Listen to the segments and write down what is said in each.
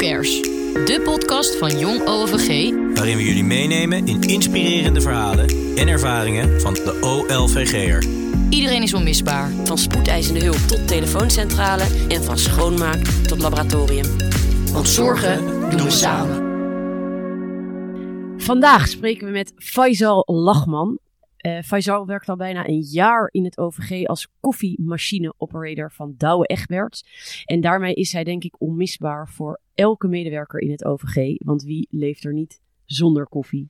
Youkers, de podcast van Jong OVG. Waarin we jullie meenemen in inspirerende verhalen en ervaringen van de OLVG'er. Iedereen is onmisbaar. Van spoedeisende hulp tot telefooncentrale en van schoonmaak tot laboratorium. Want zorgen doen we samen. Vandaag spreken we met Faisal Lachman. Uh, Faisal werkt al bijna een jaar in het OVG als koffiemachine-operator van Douwe Egberts. En daarmee is hij denk ik onmisbaar voor elke medewerker in het OVG. Want wie leeft er niet zonder koffie?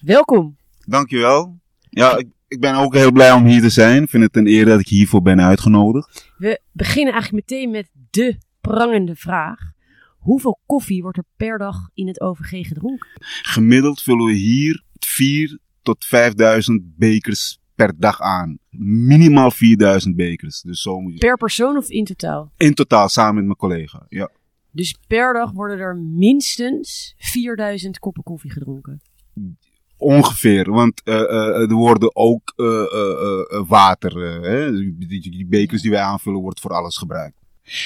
Welkom. Dankjewel. Ja, ik, ik ben ook heel blij om hier te zijn. Ik vind het een eer dat ik hiervoor ben uitgenodigd. We beginnen eigenlijk meteen met de prangende vraag. Hoeveel koffie wordt er per dag in het OVG gedronken? Gemiddeld vullen we hier vier tot 5000 bekers per dag aan. Minimaal 4000 bekers. Dus zo moet je... Per persoon of in totaal? In totaal, samen met mijn collega, ja. Dus per dag worden er minstens 4000 koppen koffie gedronken? Ongeveer, want uh, uh, er worden ook uh, water, hè? Die, die, bekers die wij aanvullen, wordt voor alles gebruikt.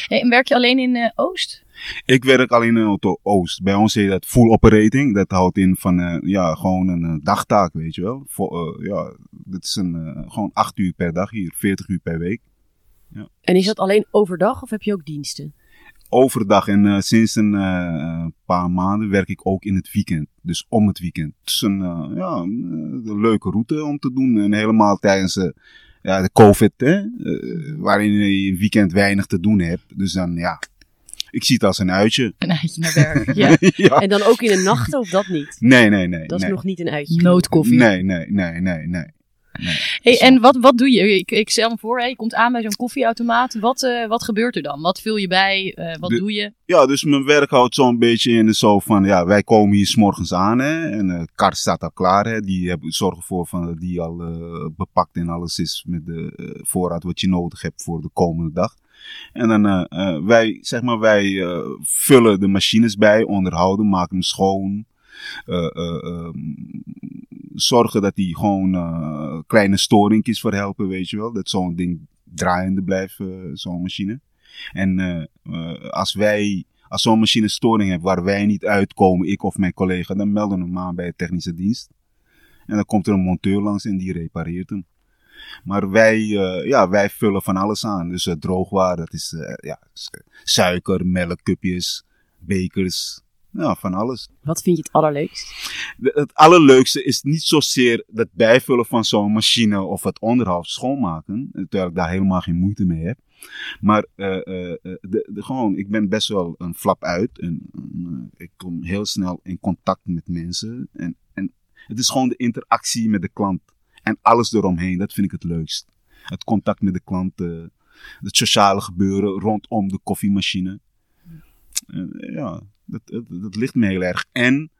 Hey, en werk je alleen in Oost? Ik werk alleen in Auto Oost. Bij ons heet dat full operating. Dat houdt in van uh, ja, gewoon een uh, dagtaak, weet je wel. Vo, uh, ja, dat is een, gewoon 8 uur per dag hier, 40 uur per week. Ja. En is dat alleen overdag of heb je ook diensten? Overdag en sinds een paar maanden werk ik ook in het weekend. Dus om het weekend. Het is een, ja, een leuke route om te doen. En helemaal tijdens ja, de COVID, hè, waarin je een weekend weinig te doen hebt. Dus dan ja, ik zie het als een uitje. Een uitje naar werk, ja. ja. En dan ook in de nacht of dat niet? Nee, nee, nee. Dat nee. is nog niet een uitje. Noodkoffie. Nee, nee, nee, nee, nee. Nee, hey, en wat, wat doe je? Ik, ik stel me voor, je komt aan bij zo'n koffieautomaat. Wat, uh, wat gebeurt er dan? Wat vul je bij? Uh, wat de, doe je? Ja, dus mijn werk houdt zo'n beetje in de zo van, ja, wij komen hier s'morgens aan hè, en de uh, kar staat al klaar. Hè, die hebben, zorgen ervoor van, dat die al bepakt en alles is met de voorraad wat je nodig hebt voor de komende dag. En dan uh, uh, wij, zeg maar, wij uh, vullen de machines bij, onderhouden, maken hem schoon. Zorgen dat die gewoon kleine storingjes voor helpen, weet je wel. Dat zo'n ding draaiende blijft, zo'n machine. En als wij, als zo'n machine storing heeft waar wij niet uitkomen, ik of mijn collega, dan melden we hem aan bij de technische dienst. En dan komt er een monteur langs en die repareert hem. Maar wij, uh, ja, wij vullen van alles aan. Dus uh, droogwaar, dat is uh, ja, suiker, melk, cupjes, bekers. Ja, van alles. Wat vind je het allerleukst? Het allerleukste is niet zozeer het bijvullen van zo'n machine of het onderhoud schoonmaken. Terwijl ik daar helemaal geen moeite mee heb. Maar de, de, gewoon, ik ben best wel een flap uit. En ik kom heel snel in contact met mensen. En, en het is gewoon de interactie met de klant. En alles eromheen, dat vind ik het leukst. Het contact met de klanten, het sociale gebeuren rondom de koffiemachine. Uh, ja, dat, dat, dat, ligt me heel erg. En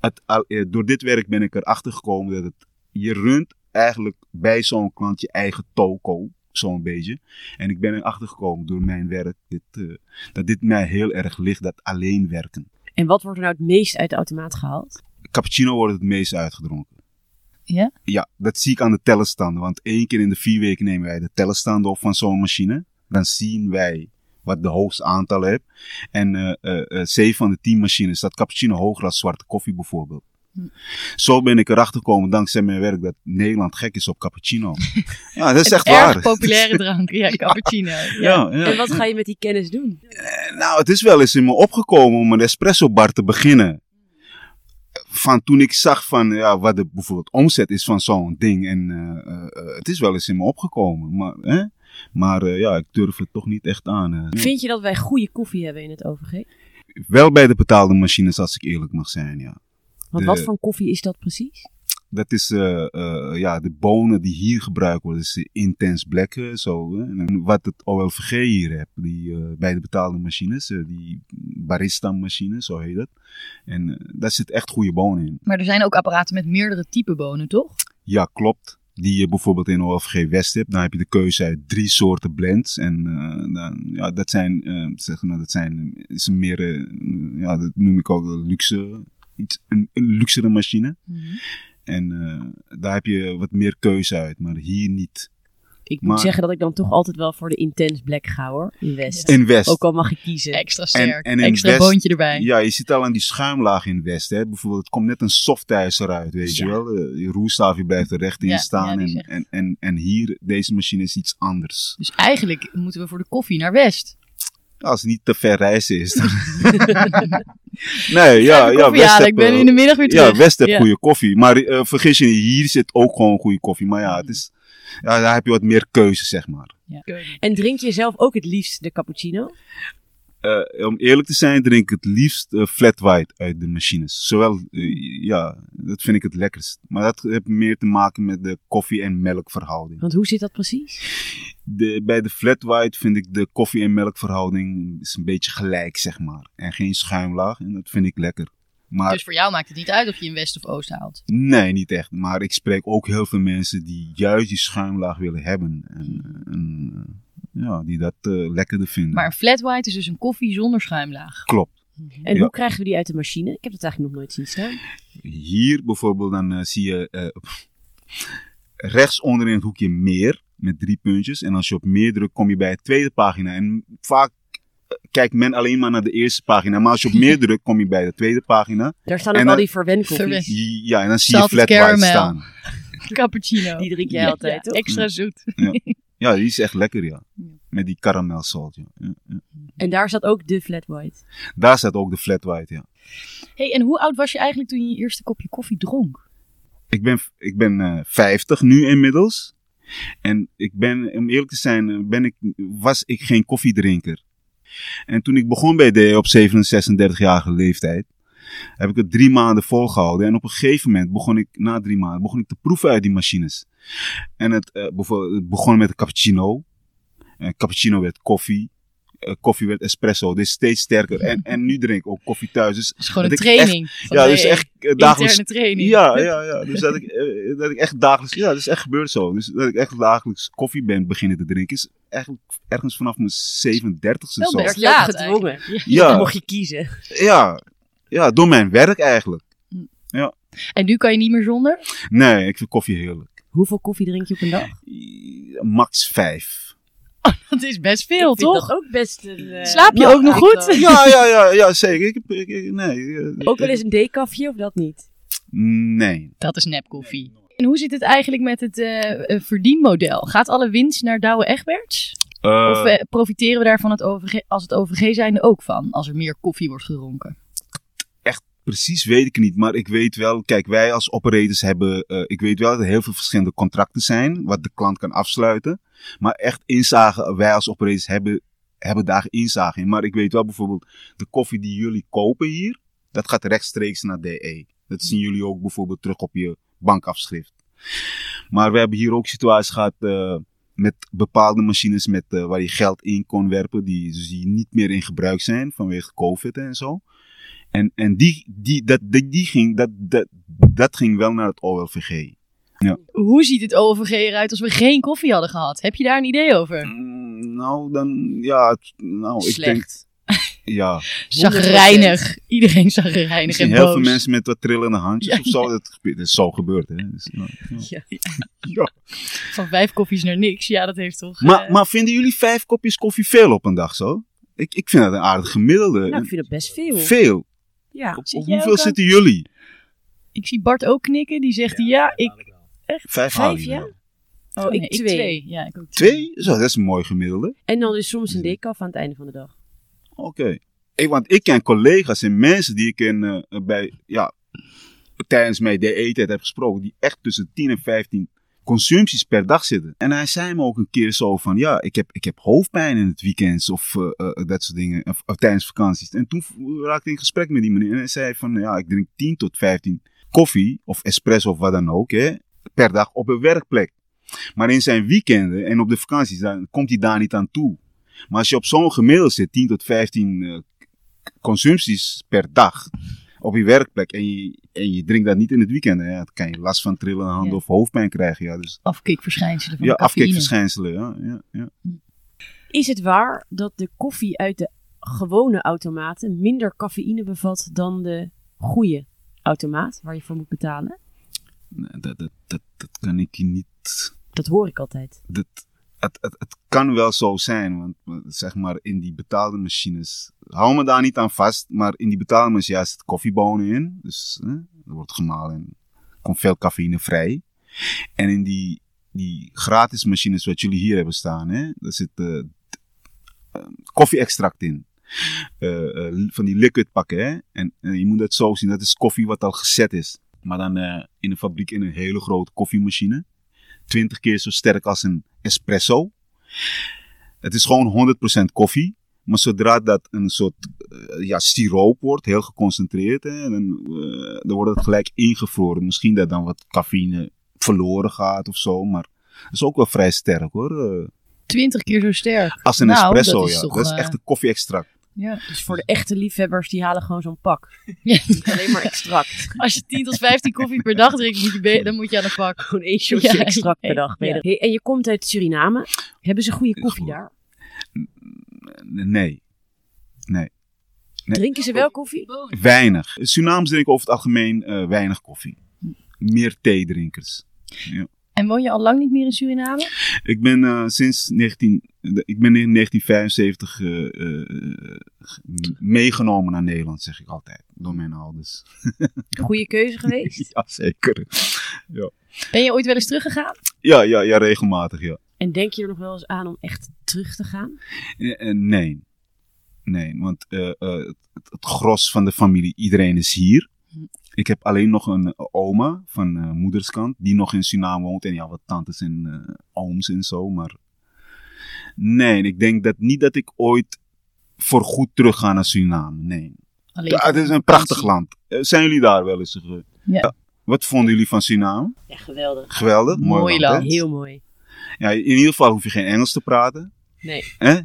het, uh, door dit werk ben ik erachter gekomen dat het, je runt eigenlijk bij zo'n klant je eigen toko, zo'n beetje. En ik ben erachter gekomen door mijn werk dit, uh, dat dit mij heel erg ligt, dat alleen werken. En wat wordt er nou het meest uit de automaat gehaald? Cappuccino wordt het meest uitgedronken. Ja? Ja, dat zie ik aan de tellenstanden. Want één keer in de vier weken nemen wij de tellenstanden op van zo'n machine. Dan zien wij wat de hoogste aantal heeft. En uh, uh, uh, zeven van de tien machines staat cappuccino hoger dan zwarte koffie bijvoorbeeld. Hm. Zo ben ik erachter gekomen dankzij mijn werk dat Nederland gek is op cappuccino. ja, dat is echt waar. Erg populaire drank, ja, cappuccino. ja. Ja, ja. En wat ga je met die kennis doen? nou, het is wel eens in me opgekomen om een espresso bar te beginnen van toen ik zag van ja, wat de bijvoorbeeld omzet is van zo'n ding. En uh, uh, het is wel eens in me opgekomen. Maar, hè? Maar uh, ja, ik durf het toch niet echt aan. Vind je dat wij goede koffie hebben in het OVG? Wel bij de betaalde machines, als ik eerlijk mag zijn, ja. Want de, wat voor koffie is dat precies? Dat is uh, uh, ja, de bonen die hier gebruikt worden. Dat is intens black. Zo, en wat het OLVG hier heeft, die, uh, bij de betaalde machines, die barista machines, zo heet dat. En daar zit echt goede bonen in. Maar er zijn ook apparaten met meerdere type bonen, toch? Ja, klopt. Die je bijvoorbeeld in OLVG West hebt. Dan heb je de keuze uit drie soorten blends. En dan, ja, dat zijn, zeg maar, dat zijn, is een meer, ja, dat noem ik ook luxe, iets, een, een luxere machine. Mm -hmm. En daar heb je wat meer keuze uit, maar hier niet. Ik moet Maar- zeggen dat ik dan toch altijd wel voor de Intense Black ga hoor, in West. In West. Ook al mag ik kiezen. Extra sterk. en in extra West- boontje erbij. Ja, je ziet al aan die schuimlaag in West. Hè. Bijvoorbeeld, het komt net een softijs eruit, weet je wel. Eh, Je roerstaafje blijft er recht in Ja, staan. en, en, en, en hier, deze machine is iets anders. Dus eigenlijk moeten we voor de koffie naar West. Als het niet te ver reizen is. dan- nee, ja, ja, West heb, Ik ben eh, in de middag weer terug. Ja, West heeft Ja. goede koffie. Maar eh, vergis je niet, hier zit ook gewoon goede koffie. Maar ja, het is, ja, daar heb je wat meer keuze, zeg maar. Ja. En drink je zelf ook het liefst de cappuccino? Eh, om eerlijk te zijn, drink ik het liefst eh, flat white uit de machines. Zowel, eh, ja, dat vind ik het lekkerst. Maar dat heeft meer te maken met de koffie- en melkverhouding. Want hoe zit dat precies? De, bij de flat white vind ik de koffie- en melkverhouding is een beetje gelijk, zeg maar. En geen schuimlaag. En dat vind ik lekker. Maar Dus voor jou maakt het niet uit of je in West of Oost haalt. nee, niet echt. Maar ik spreek ook heel veel mensen die juist die schuimlaag willen hebben. En, en eh, ja, die dat eh, lekkerder vinden. Maar een flat white is dus een koffie zonder schuimlaag. Klopt. En Ja. hoe krijgen we die uit de machine? Ik heb dat eigenlijk nog nooit zien staan. Hier bijvoorbeeld, dan eh, zie je eh, rechts onder in het hoekje meer met drie puntjes. En als je op meer drukt, kom je bij de tweede pagina. En vaak kijkt men alleen maar naar de eerste pagina. Maar als je op meer drukt, kom je bij de tweede pagina. Daar staan ook al die verwenkoffies. Verwen- Ja, en dan zie je flat white caramel. staan. Cappuccino. Die drink jij Ja, altijd, ja, toch? Extra zoet. Ja, die is echt lekker, ja. Ja. Met die karamelsalt, ja. Ja, ja. En daar zat ook de flat white. Daar staat ook de flat white, ja. Hey, en hoe oud was je eigenlijk toen je je eerste kopje koffie dronk? Ik ben, ik ben eh 50 nu inmiddels. En ik ben, om eerlijk te zijn, eh, ben ik, was ik geen koffiedrinker. En toen ik begon bij DE op 37-jarige leeftijd, heb ik het drie maanden volgehouden. En op een gegeven moment begon ik, na drie maanden, begon ik te proeven uit die machines. En het, het begon met een cappuccino. Cappuccino werd koffie. Eh, koffie werd espresso. Dit is steeds sterker. En, en nu drink ik ook koffie thuis. Dus Dat is gewoon een training. ja, dus echt eh, dagelijks Interne training. ja, ja, ja. Dus dat ik, dat ik echt dagelijks, ja, dat is echt gebeurd zo. Dus dat ik echt dagelijks koffie ben beginnen te drinken, is eigenlijk ergens vanaf mijn 37ste Wel zo. best. Laat gedwongen. Ja. Ja. mocht je kiezen. Ja, ja, door mijn werk eigenlijk. En nu kan je niet meer zonder? Nee, ik vind koffie heerlijk. Hoeveel koffie drink je op een dag? Max vijf. Dat is best veel, ik vind toch? dat ook best een... eh, Slaap je nou, ook nog goed? wel. Ja, ja, ja, ja, zeker. Ik heb, ik, ik- nee. eh, Ook wel eens een decafje of dat niet? Nee. Dat is nepkoffie. En hoe zit het eigenlijk met het eh, eh, verdienmodel? Gaat alle winst naar Douwe Egberts? Eh, Of profiteren we daar van het OVG, als het OVG zijnde ook van? Als er meer koffie wordt gedronken? Precies weet ik niet, maar ik weet wel, kijk, wij als operators hebben, ik weet wel dat er heel veel verschillende contracten zijn, wat de klant kan afsluiten. Maar echt inzage, wij als operators hebben, hebben daar inzage in. Maar ik weet wel bijvoorbeeld, de koffie die jullie kopen hier, dat gaat rechtstreeks naar DE. Dat zien jullie ook bijvoorbeeld terug op je bankafschrift. Maar we hebben hier ook situaties gehad eh, met bepaalde machines met, eh, waar je geld in kon werpen, die, dus die niet meer in gebruik zijn vanwege COVID en zo. En, en die, die, dat, die, die ging, dat, dat, dat ging wel naar het OLVG. Hoe ziet het OVG eruit als we geen koffie hadden gehad? Heb je daar een idee over? Mm, Nou, dan, ja, het- nou, ik denk. Ja. Zagrijnig. Iedereen zagrijnig Misschien en heel boos. veel mensen met wat trillende handjes Ja, of zo. Dat, dat is zo gebeurd, hè. Dus, ja, ja. Ja. Van vijf koffies naar niks. Ja, dat heeft toch... Maar, eh, maar vinden jullie vijf kopjes koffie veel op een dag zo? Ik, ik vind dat een aardig gemiddelde. Nou, ik vind het best veel. Veel. Ja. Op, hoeveel ook zitten jullie? Ik zie Bart ook knikken. Die zegt ja, ik... Vijf, haal Vijf, je ja? Oh, nee, ik twee. Ja, ik ook Twee? Zo, dat is een mooi gemiddelde. En dan is soms een decaf aan het einde van de dag. Oké. Want ik ken collega's en mensen die ik in, eh, bij, ja, tijdens mijn DE-tijd heb gesproken, die echt tussen 10 en 15 consumpties per dag zitten. En hij zei me ook een keer zo van, ja, ik heb, ik heb hoofdpijn in het weekend of eh, eh, dat soort dingen, of, of tijdens vakanties. En toen raakte ik in gesprek met die meneer en hij zei van, ja, ik drink 10 tot 15 koffie of espresso of wat dan ook, hè, per dag op een werkplek. Maar in zijn weekenden en op de vakanties, dan komt hij daar niet aan toe. Maar als je op zo'n gemiddelde zit, 10 tot 15 eh, consumpties per dag op je werkplek en je, en je drinkt dat niet in het weekend, ja, dan kan je last van trillende handen Ja. of hoofdpijn krijgen. Ja, dus, Afkikverschijnselen van ja afkikverschijnselen. Ja, ja, ja. Is het waar dat de koffie uit de gewone automaten minder cafeïne bevat dan de goede automaat waar je voor moet betalen? Nee, Dat, dat, dat, dat kan ik je niet. Dat hoor ik altijd. Dat, het, het, kan wel zo zijn, want zeg maar in die betaalde machines, hou me daar niet aan vast, maar in die betaalde machines zit koffiebonen in, dus er wordt gemalen en komt veel cafeïne vrij. En in die, die gratis machines wat jullie hier hebben staan, hè, daar zit eh, koffie-extract in. Eh, van die liquid pakken, hè. En, je moet het zo zien, dat is koffie wat al gezet is. Maar dan in een fabriek in een hele grote koffiemachine. 20 keer zo sterk als een espresso. Het is gewoon 100% koffie. Maar zodra dat een soort eh, ja, siroop wordt, heel geconcentreerd, hè, dan, eh, dan wordt het gelijk ingevroren. Misschien dat dan wat cafeïne verloren gaat of zo. Maar het is ook wel vrij sterk hoor. eh, 20 keer zo sterk. als een Nou, espresso, dat is ja. toch, dat is echt een koffie-extract. Ja. Dus voor de echte liefhebbers, die halen gewoon zo'n pak. Ja. Alleen maar extract. Als je 10 tot 15 koffie per dag drinkt, moet je be- dan moet je aan de bak. Gewoon één shotje Ja, extract per ja, dag. ja. Hey, en je komt uit Suriname. Hebben ze goede koffie Goed. daar? Nee. Nee. Nee. Drinken ze wel koffie? Weinig. Surinamers drinken over het algemeen eh, weinig koffie. Meer theedrinkers. En woon je al lang niet meer in Suriname? Ik ben eh, sinds 19, de- ik ben in 1975 eh, eh, meegenomen naar Nederland, zeg ik altijd. Door mijn ouders. Goede keuze geweest? Ja, zeker. Ben je ooit wel eens teruggegaan? Ja, ja, ja, regelmatig, ja. En denk je er nog wel eens aan om echt terug te gaan? Nee. Nee, want eh, eh, het, het gros van de familie, iedereen is hier. Ik heb alleen nog een eh, oma van eh, moederskant, die nog in Suriname woont. En ja, wat tantes en eh, ooms en zo. Maar nee, ik denk dat niet dat ik ooit voor goed terug ga naar Suriname. Nee. Alleen Ja, het is een prachtig land. Zijn jullie daar wel eens? geweest? Ja. Wat vonden jullie van Suriname? Ja, geweldig. Geweldig. Mooi, Mooi land. Heel mooi. Ja, in ieder geval hoef je geen Engels te praten. Nee. Hè?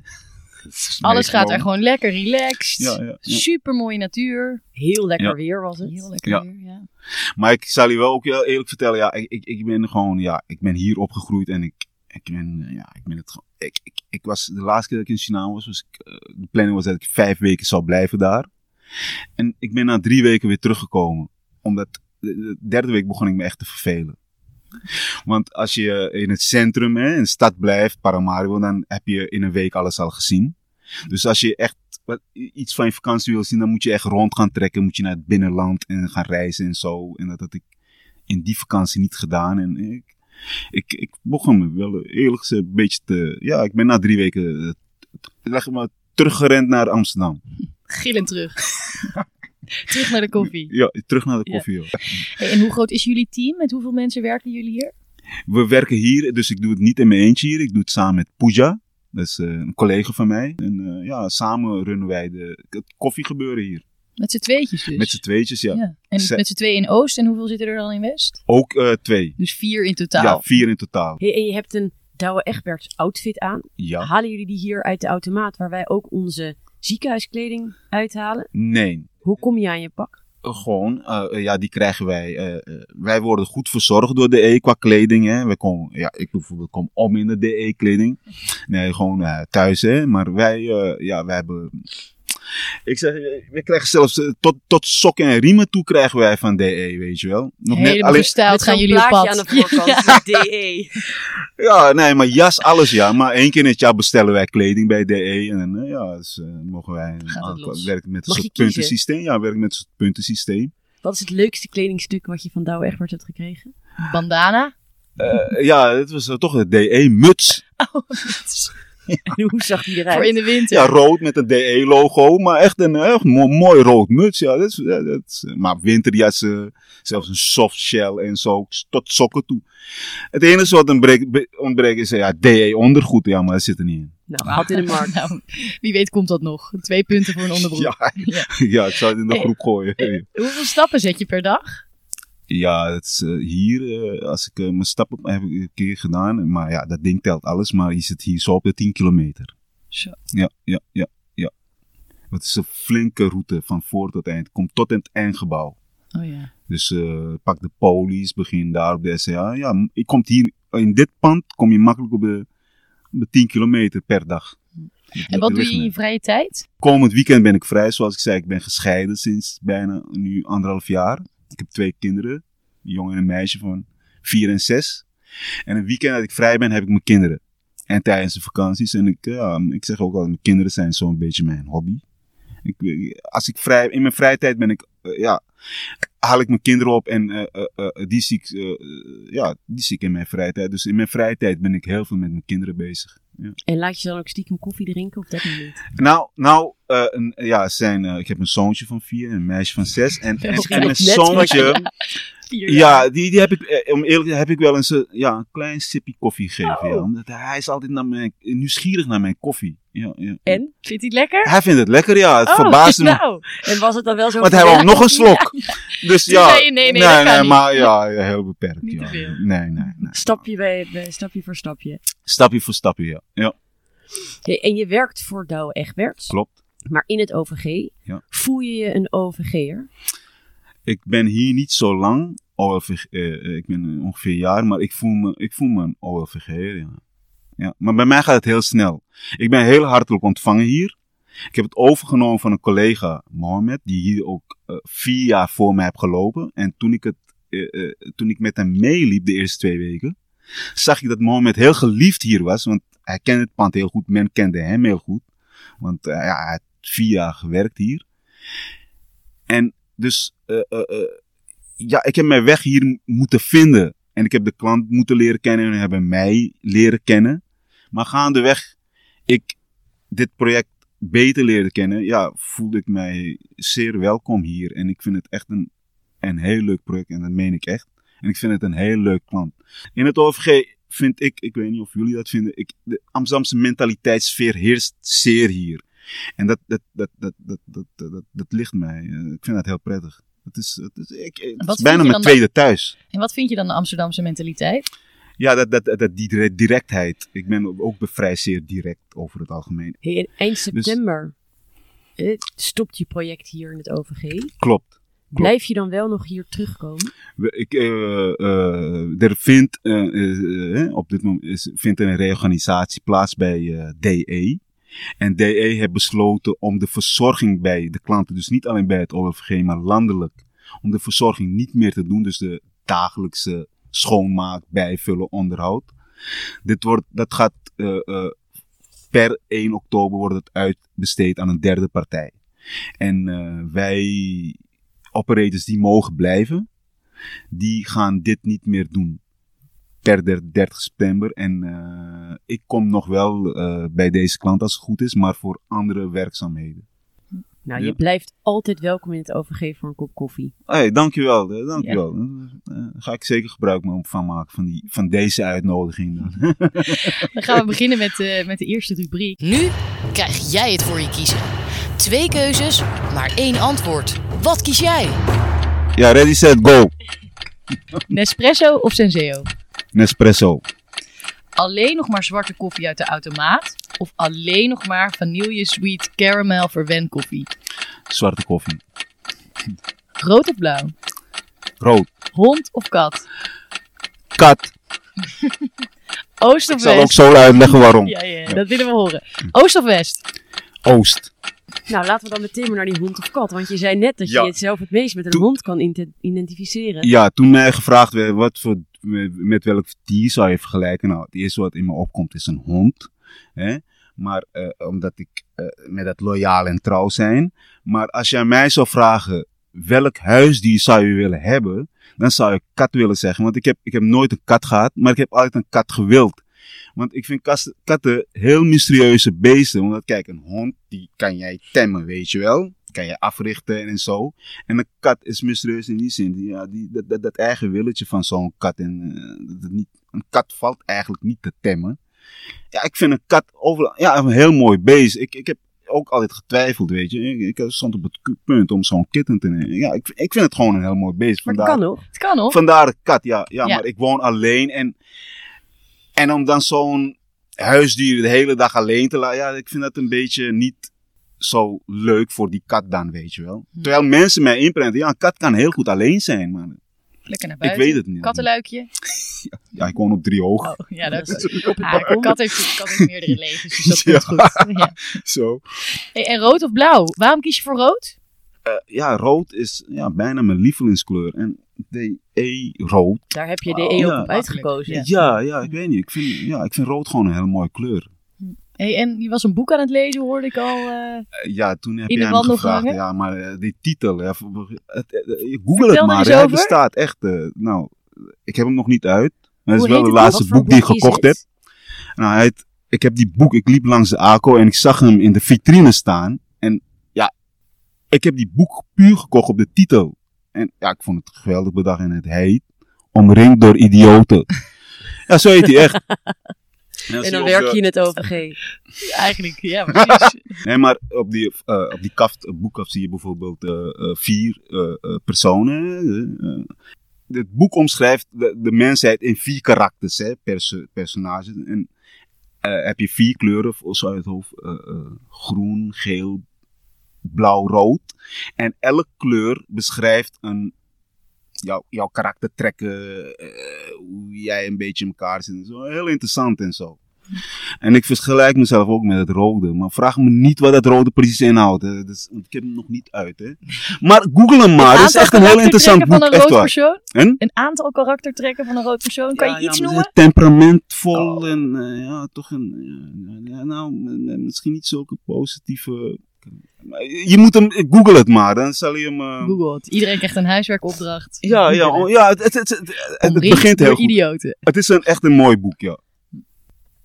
Alles gaat er gewoon lekker relaxed. Ja, ja, ja. Super mooie natuur. Heel lekker Ja. weer was het. Heel lekker Ja. weer, ja. Maar ik zal je wel ook heel eerlijk vertellen, ja, ik, ik, ik ben gewoon, ja, ik ben hier opgegroeid en ik, ik ben, eh, ja, ik ben het gewoon, ik, ik, ik was, de laatste keer dat ik in Suriname was, was ik, eh, de planning was dat ik vijf weken zou blijven daar. En ik ben na drie weken weer teruggekomen, omdat de, de derde week begon ik me echt te vervelen. Want als je in het centrum, hè, in de stad blijft, Paramaribo, dan heb je in een week alles al gezien. Dus als je echt iets van je vakantie wil zien, dan moet je echt rond gaan trekken. Moet je naar het binnenland en gaan reizen en zo. En dat had ik in die vakantie niet gedaan. En ik, ik, ik begon me wel eerlijk gezegd een beetje te... Ja, ik ben na drie weken eh, leg maar, teruggerend naar Amsterdam. Gillend terug. terug naar de koffie. Ja, terug naar de koffie. Hey, en hoe groot is jullie team? Met hoeveel mensen werken jullie hier? We werken hier, dus ik doe het niet in mijn eentje hier. Ik doe het samen met Pooja. Dat is eh, een collega van mij. En eh, ja, samen runnen wij de, het koffiegebeuren hier. Met z'n tweetjes dus. Met z'n tweetjes, ja. Ja. En met z'n twee in Oost. En hoeveel zitten er dan in West? Ook eh, twee. Dus vier in totaal. Ja, vier in totaal. Hey, en je hebt een Douwe Egberts outfit aan. Ja. Halen jullie die hier uit de automaat waar wij ook onze ziekenhuiskleding uithalen? Nee. Hoe kom je aan je pak? Uh, Gewoon, eh, eh, ja, die krijgen wij. eh, eh, wij worden goed verzorgd door de E qua kleding. Hè. We komen, ja, ik bijvoorbeeld kom om in de DE-kleding. Nee, gewoon eh, thuis, hè. Maar wij, eh, ja, wij hebben. Ik zeg, eh, we krijgen zelfs eh, tot, tot sokken en riemen toe krijgen wij van DE, weet je wel. Nog Helemaal gestyled gaan jullie op pad. aan de voorkant met DE. Ja, nee, maar jas, alles ja. Maar één keer in het jaar bestellen wij kleding bij DE. En dan, eh, ja, dus, mogen wij werken met een soort puntensysteem. Ja, werken met een soort puntensysteem. Wat is het leukste kledingstuk wat je van Douwe Egberts hebt gekregen? Bandana. Eh, ja, het was toch een DE-muts. En hoe zag die eruit? Voor in de winter. Ja, rood met een DE-logo, maar echt een echt mo- mooi rood muts. Ja, dat is, dat is, eh, maar winterjassen, zelfs een soft shell en zo, tot sokken toe. Het enige wat ontbreekt, is eh, ja, DE-ondergoed, ja, maar dat zit er niet in. Nou, haalt in de markt. Nou, wie weet komt dat nog. Twee punten voor een onderbroek. Ja, Ja. ja, ik zou het in de Hey. groep gooien. Hoeveel stappen zet je per dag? Ja, het is, eh, hier, eh, als ik eh, mijn stappen heb ik een keer gedaan, maar ja, dat ding telt alles, maar je zit hier zo op de 10 kilometer. Zo. Ja, ja, ja, ja. Het is een flinke route van voor tot eind. Komt tot in het eindgebouw. Oh ja. Dus pak de polies, begin daar op de SCA. Ja, je komt hier, in dit pand kom je makkelijk op de, op de 10 kilometer per dag. En wat doe je in je vrije tijd? Komend weekend ben ik vrij, zoals ik zei. Ik ben gescheiden sinds bijna nu anderhalf jaar. Ik heb twee kinderen, een jongen en een meisje van vier en zes. En een weekend dat ik vrij ben, heb ik mijn kinderen. En tijdens de vakanties. En ik, ik zeg ook al, mijn kinderen zijn zo'n beetje mijn hobby. Ik, als ik vrij, in mijn vrije tijd ben ik, eh, ja, haal ik mijn kinderen op en eh, eh, die, zie ik, ja, die zie ik in mijn vrije tijd. Dus in mijn vrije tijd ben ik heel veel met mijn kinderen bezig. Ja. En laat je dan ook stiekem koffie drinken of dat niet? Nou, nou eh, een, ja, zijn, eh, ik heb een zoontje van vier en een meisje van zes. En, en, Net en mijn wat zoontje, ja, die, die heb ik, eh, om eerlijk heb ik wel eens een, ja, een klein sippie koffie gegeven. Oh. Ja, omdat hij is altijd naar mijn, nieuwsgierig naar mijn koffie. Ja, ja. En? Vindt hij het lekker? Hij vindt het lekker, ja. Het Oh, verbaasde me. nou. En was het dan wel zo... Want hij wou nog een slok. Dus ja. nee, nee, niet. maar ja, heel beperkt. Niet ja. te veel. Nee, nee, nee. Stapje, bij, bij, stapje voor stapje. Stapje voor stapje, ja. Ja, en je werkt voor Douwe Egberts. klopt. Maar in het OVG. Voel je je een OVG'er? Ik ben hier niet zo lang. OLVG, eh, ik ben eh, ongeveer een jaar, maar ik voel me, ik voel me een OLVG, ja. Ja. Maar bij mij gaat het heel snel. Ik ben heel hartelijk ontvangen hier. Ik heb het overgenomen van een collega, Mohamed, die hier ook eh, vier jaar voor mij heeft gelopen. En toen ik, het, eh, eh, toen ik met hem meeliep de eerste twee weken, zag ik dat Mohamed heel geliefd hier was. Want hij kende het pand heel goed, men kende hem heel goed. Want ja, hij had vier jaar gewerkt hier. En dus, ja, ik heb mijn weg hier moeten vinden. En ik heb de klant moeten leren kennen en hebben mij leren kennen. Maar gaandeweg ik dit project beter leerde kennen, ja, voelde ik mij zeer welkom hier. En ik vind het echt een, een heel leuk project en dat meen ik echt. En ik vind het een heel leuk klant. In het OVG vind ik, ik weet niet of jullie dat vinden, ik, de Amsterdamse mentaliteitssfeer heerst zeer hier. En dat, dat, dat, dat, dat, dat, dat, dat, dat ligt mij. Eh, Ik vind dat heel prettig. Het is, het is, ik, het is bijna mijn dan tweede thuis. En wat vind je dan de Amsterdamse mentaliteit? Ja, dat, dat, dat, die dire- directheid. Ik ben ook vrij zeer direct over het algemeen. Hey, eind Dus- september eh, stopt je project hier in het OVG. Klopt. Blijf je dan wel nog hier terugkomen? Ik, eh, eh, er vindt, op dit moment is, vindt een reorganisatie plaats bij eh, DE. En DE heeft besloten om de verzorging bij de klanten, dus niet alleen bij het OVG, maar landelijk, om de verzorging niet meer te doen. Dus de dagelijkse schoonmaak, bijvullen, onderhoud. Dit wordt, dat gaat eh, eh, per 1 oktober wordt het uitbesteed aan een derde partij. En eh, wij operators die mogen blijven, die gaan dit niet meer doen. Per der- 30 september. En eh, ik kom nog wel eh, bij deze klant als het goed is, maar voor andere werkzaamheden. Nou, Ja. je blijft altijd welkom in het OVG voor een kop koffie. Hey, dankjewel, eh, dankjewel. Eh, ga ik zeker gebruik van maken van, die, van deze uitnodiging. Dan. Dan gaan we beginnen met, eh, met de eerste rubriek. Nu krijg jij het voor je kiezen. Twee keuzes, maar één antwoord. Wat kies jij? ja, ready, set, go. Nespresso of Senseo? Nespresso. Alleen nog maar zwarte koffie uit de automaat? Of alleen nog maar vanille sweet caramel verwen koffie? Zwarte koffie. Rood of blauw? Rood. Hond of kat? Kat. Oost of Ik zal ook west? zo uitleggen waarom. Ja, ja, dat willen we horen. Oost of west? Oost. Nou, laten we dan meteen maar naar die hond of kat. Want je zei net dat je Ja. het zelf het meest met een Toen- hond kan identificeren. Ja, toen mij gevraagd werd wat voor, met, welk dier zou je vergelijken. Nou, het eerste wat in me opkomt is een hond. Hè? Maar eh, omdat ik eh, met dat loyaal en trouw zijn. Maar als aan mij zou vragen welk huisdier zou je willen hebben, dan zou ik kat willen zeggen. Want ik heb, ik heb nooit een kat gehad, maar ik heb altijd een kat gewild. Want ik vind kas- katten heel mysterieuze beesten. Omdat kijk, een hond die kan jij temmen, weet je wel. Kan je africhten en zo. En een kat is mysterieus in die zin. Ja, die, dat, dat, dat eigen willetje van zo'n kat. En, eh, dat het niet, een kat valt eigenlijk niet te temmen. Ja, ik vind een kat ja, een heel mooi beest. Ik, ik heb ook altijd getwijfeld, weet je. Ik, ik stond op het punt om zo'n kitten te nemen. Ja, ik, ik vind het gewoon een heel mooi beest. Vandaar, kan nog. Het kan nog. vandaar de kat, ja, ja, Ja. Maar ik woon alleen. En, en om dan zo'n huisdier de hele dag alleen te laten. Ja, ik vind dat een beetje niet zo leuk voor die kat dan, weet je wel. Hm. Terwijl mensen mij inprenten, ja, een kat kan heel goed alleen zijn, maar Lekker naar ik weet het niet. Kattenluikje. Ja, ik woon op drie hoog. Oh, ja, dat is... op het Ah, balkon. kat, heeft, kat heeft meerdere levens, dus dat Ja. komt goed. Ja. Zo. Hey, en rood of blauw? Waarom kies je voor rood? Eh, ja, rood is ja, bijna mijn lievelingskleur. En DE rood. Daar heb je de Oh, E ook ja. op uitgekozen. Ja. Ja, ja, ik weet niet. Ik vind, ja, ik vind rood gewoon een hele mooie kleur. Hey, en je was een boek aan het lezen, hoorde ik al. eh. Eh, ja, toen heb jij me gevraagd. Ja, maar eh, die titel. Google het Vertel maar. Hij bestaat echt. nou, ik heb hem nog niet uit. Maar het is wel het laatste boek die ik gekocht heb. Nou, hij ik heb die boek, ik liep langs de ACO en ik zag hem in de vitrine staan. En ja, ik heb die boek puur gekocht op de titel. En ja, ik vond het geweldig bedacht en het heet Omringd door idioten. ja, zo heet hij echt. Ja, En dan werk je in het OVG. Eigenlijk, ja, precies. Nee, maar op die, eh, op die kaft, eh, boekkaf zie je bijvoorbeeld eh, eh, vier personen. Het boek omschrijft de, de mensheid in vier karakters, hè, perso- personages. En eh, heb je vier kleuren, of zo uit het hoofd. groen, geel, blauw, rood. En elke kleur beschrijft een, jouw, jouw karaktertrekken, eh, hoe jij een beetje in elkaar zit. en Zo. Heel interessant en zo. En ik vergelijk mezelf ook met het rode. Maar vraag me niet wat dat rode precies inhoudt. hè. Dus, want ik heb hem nog niet uit. Hè. Maar google hem maar. Het is echt een heel interessant karaktertrekken boek. van een rood persoon? En? Een aantal karaktertrekken van een rood persoon? Kan Ja, je iets ja, noemen? Temperamentvol Oh. en eh, ja, toch een. Ja, nou, misschien niet zulke positieve. Je moet hem. Google het maar. Dan zal je hem. eh, Google het. Iedereen krijgt een huiswerkopdracht. ja, ja, oh, ja, het, het, het, het, het Omringd begint heel goed. idioten. Het is een, echt een mooi boek, ja.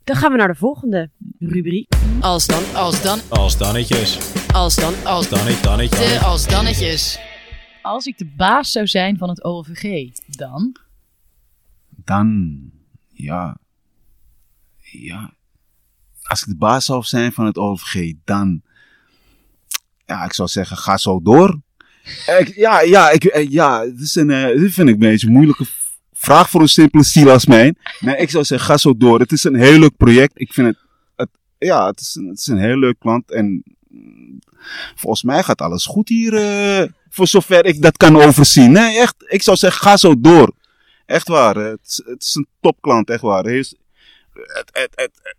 Dan gaan we naar de volgende rubriek. Als dan, als dan, Als dannetjes. als dan, als dannetje. de als dannetjes. Als ik de baas zou zijn van het OVG, dan? Dan, ja. Ja. Als ik de baas zou zijn van het OVG, dan. Ja, ik zou zeggen, ga zo door. Ja, ja, ik, eh, ja, dit, is een, eh, dit vind ik een beetje een moeilijke vraag voor een simpele ziel als mijn. Nee, ik zou zeggen, ga zo door. Het is een heel leuk project. Ik vind het, het ja, het is, een, het is een heel leuk klant. En mm, volgens mij gaat alles goed hier, eh, voor zover ik dat kan overzien. Nee, echt, ik zou zeggen, ga zo door. Echt waar. Het is, het is een topklant, echt waar. Het, het, het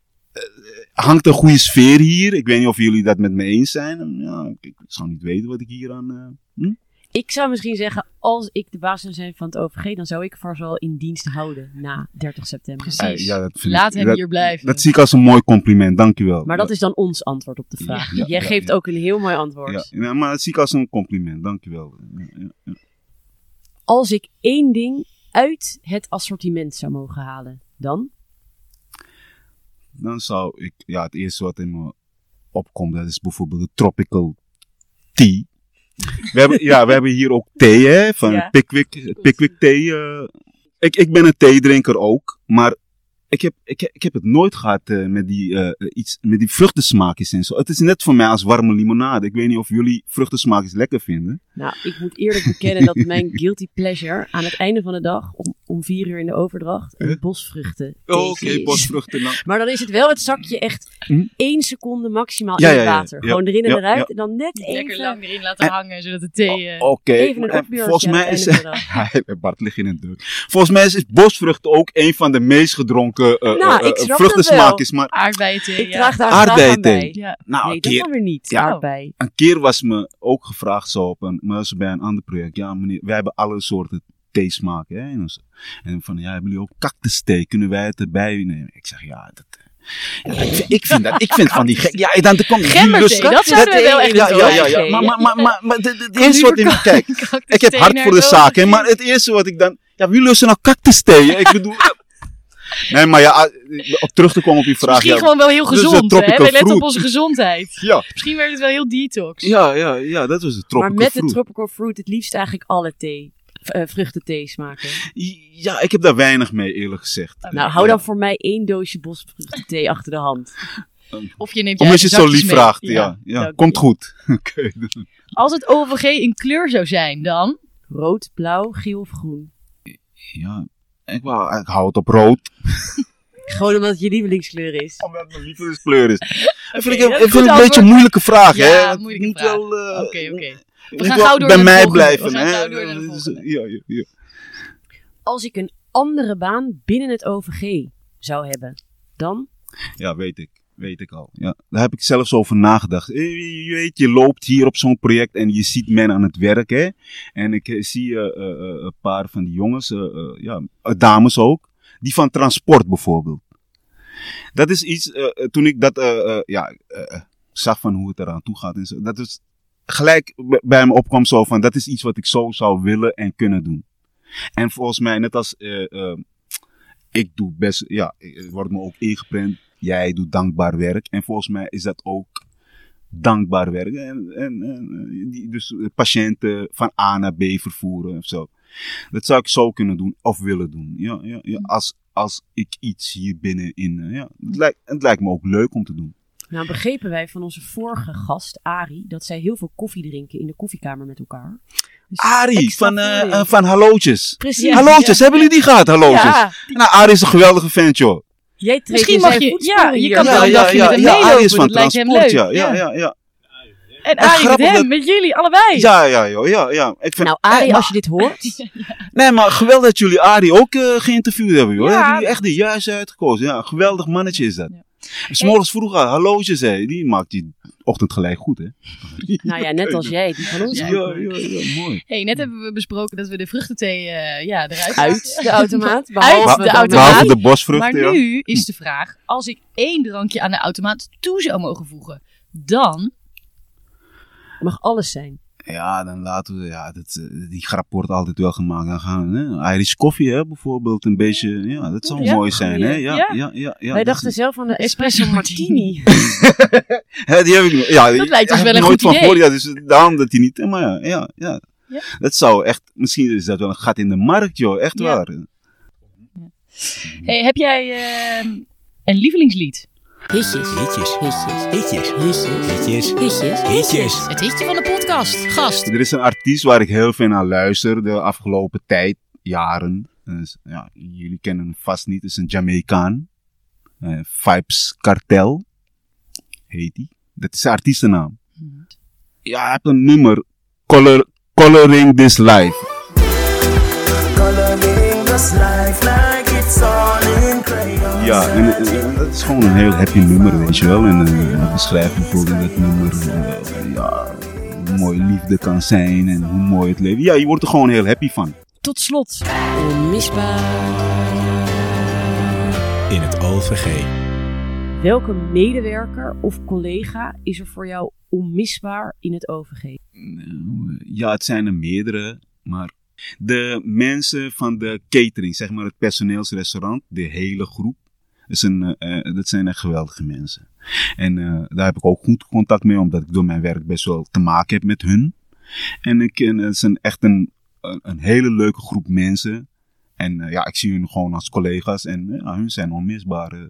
hangt een goede sfeer hier. Ik weet niet of jullie dat met me eens zijn. Ja, ik, ik zou niet weten wat ik hier aan... eh, hm? Ik zou misschien zeggen, als ik de baas zou zijn van het OVG, dan zou ik Varsal in dienst houden na 30 september. Precies. Eh, ja, dat vind Laat ik- hem dat- hier blijven. Dat zie ik als een mooi compliment, dankjewel. Maar dat is dan ons antwoord op de vraag. Ja, Jij ja, geeft ja. ook een heel mooi antwoord. Ja, ja, maar dat zie ik als een compliment, dankjewel. Ja, ja, ja. Als ik één ding uit het assortiment zou mogen halen, dan? Dan zou ik, ja, het eerste wat in me opkomt, dat is bijvoorbeeld de tropical tea. We hebben, ja, we hebben hier ook thee, hè, van Ja. Pickwick, Pickwick thee. eh. ik, ik ben een theedrinker ook, maar ik heb, ik, heb- ik heb het nooit gehad eh, met, die, eh, eh, iets, met die vruchtensmaakjes en zo. Het is net voor mij als warme limonade. Ik weet niet of jullie vruchtensmaakjes lekker vinden. Nou, ik moet eerlijk bekennen dat mijn guilty pleasure aan het einde van de dag, om, om vier uur in de overdracht, een Huh? bosvruchten Oh, Oké, bosvruchten. dan. Maar dan is het wel het zakje echt Hm? één seconde maximaal Ja, in het ja, water. ja. Gewoon erin en Ja, eruit ja. en dan net Lekker even, lang erin laten hangen, zodat de thee... eh, Oké, even een en opbeurtje volgens mij is, Bart ligt in een deur. Volgens mij is, is bosvruchten ook een van de meest gedronken uh, Nou, ik snap dat vruchtensmaakjes. Maar aardbeienthee, Ik ja. draag daar bij. Ja. nou, Nee, een, dat keer, weer niet. Ja. Aardbei. een keer was me ook gevraagd zo op een, maar dat was bij een ander project. Ja, meneer, wij hebben alle soorten thee smaken. Hè? En, en van, ja, hebben jullie ook cactus thee? Kunnen wij het erbij nemen? Ik zeg, ja, dat... Ja, ik, vind, ik vind dat, ik vind van die gek. Ja, dan komt lust- dat zouden we wel echt ja, ja, ja, ja. Maar, maar, maar, maar, maar het- eerste wat in Cactus kijkt. Ik heb hart voor de zaak, hè, maar het eerste wat ik dan. Ja, wie lusten nou cactus thee? Ik bedoel. Eh, nee, maar ja, ah, op terug te komen op Het is vraag. misschien Ja, gewoon wel heel Dus gezond, hè? We letten op fruit. onze gezondheid. ja, Misschien werd het wel heel detox. ja, ja, ja, dat was het Maar tropical met de fruit. tropical fruit het liefst eigenlijk alle thee. eh vruchtenthee smaken. Ja, ik heb daar weinig mee, eerlijk gezegd. Nou, hou dan voor mij één doosje bosvruchtenthee achter de hand. Of je neemt Omdat je je het zo lief mee. vraagt. Ja, ja, komt je. goed. Oké. Als het OVG in kleur zou zijn, dan... Rood, blauw, geel of groen. Ja, ik, wou, ik hou het op rood. Gewoon omdat het je lievelingskleur is. Omdat het mijn lievelingskleur is. Dat vind ik, dat ik vind het een beetje een moeilijke vraag, Ja, hè? Het moeilijke moet vraag. wel, eh, Oké, oké. het gaan gauw door bij naar mij volgende. blijven, We gaan hè? gauw door naar de Dus, ja, ja. Als ik een andere baan binnen het OVG zou hebben, dan? Ja, weet ik. Weet ik al. Ja, daar heb ik zelfs over nagedacht. Eh, Je weet, je loopt hier op zo'n project en je ziet men aan het werk. Hè? En ik eh, zie eh, een paar van die jongens, ja, dames ook, die van transport bijvoorbeeld. Dat is iets, toen ik dat ja, zag van hoe het eraan toe gaat. En zo, dat is gelijk bij me opkwam zo van, dat is iets wat ik zo zou willen en kunnen doen. En volgens mij, net als ik doe best, ja, wordt me ook ingeprent. Jij doet dankbaar werk. En volgens mij is dat ook dankbaar werk. En, en, en eh, die, dus patiënten van A naar B vervoeren of zo. Dat zou ik zo kunnen doen of willen doen. Ja, ja, ja. Als, als ik iets hier binnenin. eh, ja. het, lijkt, het lijkt me ook leuk om te doen. Nou begrepen wij van onze vorige gast, Ari, dat zij heel veel koffie drinken in de koffiekamer met elkaar. Dus extra van, eh, van Hallootjes. Precies. Hallootjes, hebben jullie die gehad? Hallootjes. Ja, Nou, Arie is een geweldige vent, joh. Jij treedt Misschien mag je- ja, je kan ja, wel een ja, dagje ja, met hem ja, meelopen, Arie is van dat lijkt hem leuk. ja, ja, Ja. En En Arie met hem, dat- met jullie, allebei. Ja, ja, joh, ja, ja. Ik vind, Nou, Arie, als je dit hoort, Nee, maar geweldig dat jullie Arie ook eh, geïnterviewd hebben, joh. Ja. Hebben jullie echt de juiste uitgekozen. Ja, een geweldig mannetje is dat. Ja. S'morgens vroeg al, hallootjes, hè. Die maakt die ochtend gelijk goed, hè. nou ja, net als jij, die van ons Ja, ook. ja, ja, mooi. Hey, net hebben we besproken dat we de vruchtenthee eh, ja, eruit Uit de automaat. Uit behalve de automaat. Behalve de Maar bosvruchten, ja. nu is de vraag, als ik één drankje aan de automaat toe zou mogen voegen, dan... mag alles zijn. Ja, dan laten we, ja, dat, eh, die grap wordt altijd wel gemaakt. Dan gaan we, hè, Irish koffie, hè, bijvoorbeeld, een beetje, ja, dat zou Ja, mooi zijn, hè. Ja, ja. ja, ja. ja, wij dachten is- zelf aan de Espresso martini. Hè, die heb ik, ja, Dat lijkt ons wel een nooit goed van idee. gehoord, ja, dus daarom dat hij niet, maar ja, ja, ja. Ja. Dat zou echt, misschien is dat wel een gat in de markt, joh, echt Ja. waar. Hey, heb jij eh, een lievelingslied? Hitjes. Hitjes. Hitjes. Hitjes. Hitjes. Hitjes. Hitjes. Het hitje van de podcast. Gast. Er is een artiest waar ik heel veel naar luister de afgelopen tijd, jaren. Dus, ja, jullie kennen vast niet. Het is een Jamaicaan. Uh, eh, Vibes Cartel heet hij. Dat is de artiestennaam. Hmm. Ja, hij heeft een nummer. Color, coloring This Life. Ja, en, en dat is gewoon een heel happy nummer, weet je wel. En eh, hij beschrijft bijvoorbeeld in dat nummer eh, ja, hoe mooi liefde kan zijn en hoe mooi het leven. Ja, je wordt er gewoon heel happy van. Tot slot, Onmisbaar. In het OVG. welke medewerker of collega is er voor jou onmisbaar in het OVG? Ja, het zijn er meerdere, maar de mensen van de catering, zeg maar het personeelsrestaurant, de hele groep, eh, eh, dat zijn echt geweldige mensen. En eh, daar heb ik ook goed contact mee, omdat ik door mijn werk best wel te maken heb met hun. En ik, en het is een, echt een, een, hele leuke groep mensen. En ja, ik zie hun gewoon als collega's en ja, hun zijn onmisbaar.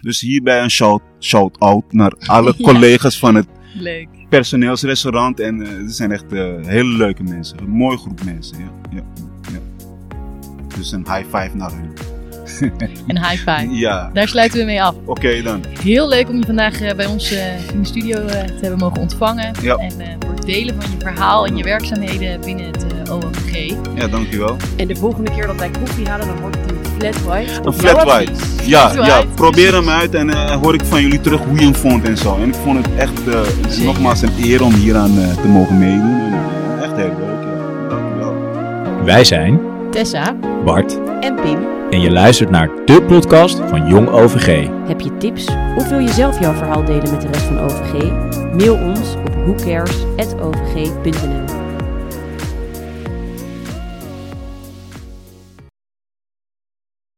Dus hierbij een shout, shout-out naar alle Ja. collega's van het Leuk. personeelsrestaurant. En eh het zijn echt hele leuke mensen. Een mooie groep mensen. Ja, ja, ja. Dus een high five naar hun. Een high five. Ja, Daar sluiten we mee af. oké dan. Heel leuk om je vandaag eh, bij ons eh, in de studio eh, te hebben mogen ontvangen. Ja. En voor het delen van je verhaal en je werkzaamheden binnen het OMG. Ja, dankjewel. En de volgende keer dat wij koffie halen, dan wordt het een flat white. Een flat white. Ja, Flat ja, probeer hem uit en eh, hoor ik van jullie terug hoe je hem vond en zo. En ik vond het echt eh, nogmaals een eer om hieraan te mogen meedoen. En, echt heel leuk. Ja. Dankjewel. Wij zijn Tessa. Bart En Pim, en je luistert naar de podcast van Jong OVG. heb je tips of wil je zelf jouw verhaal delen met de rest van OVG? Mail ons op whocares.ovg.nl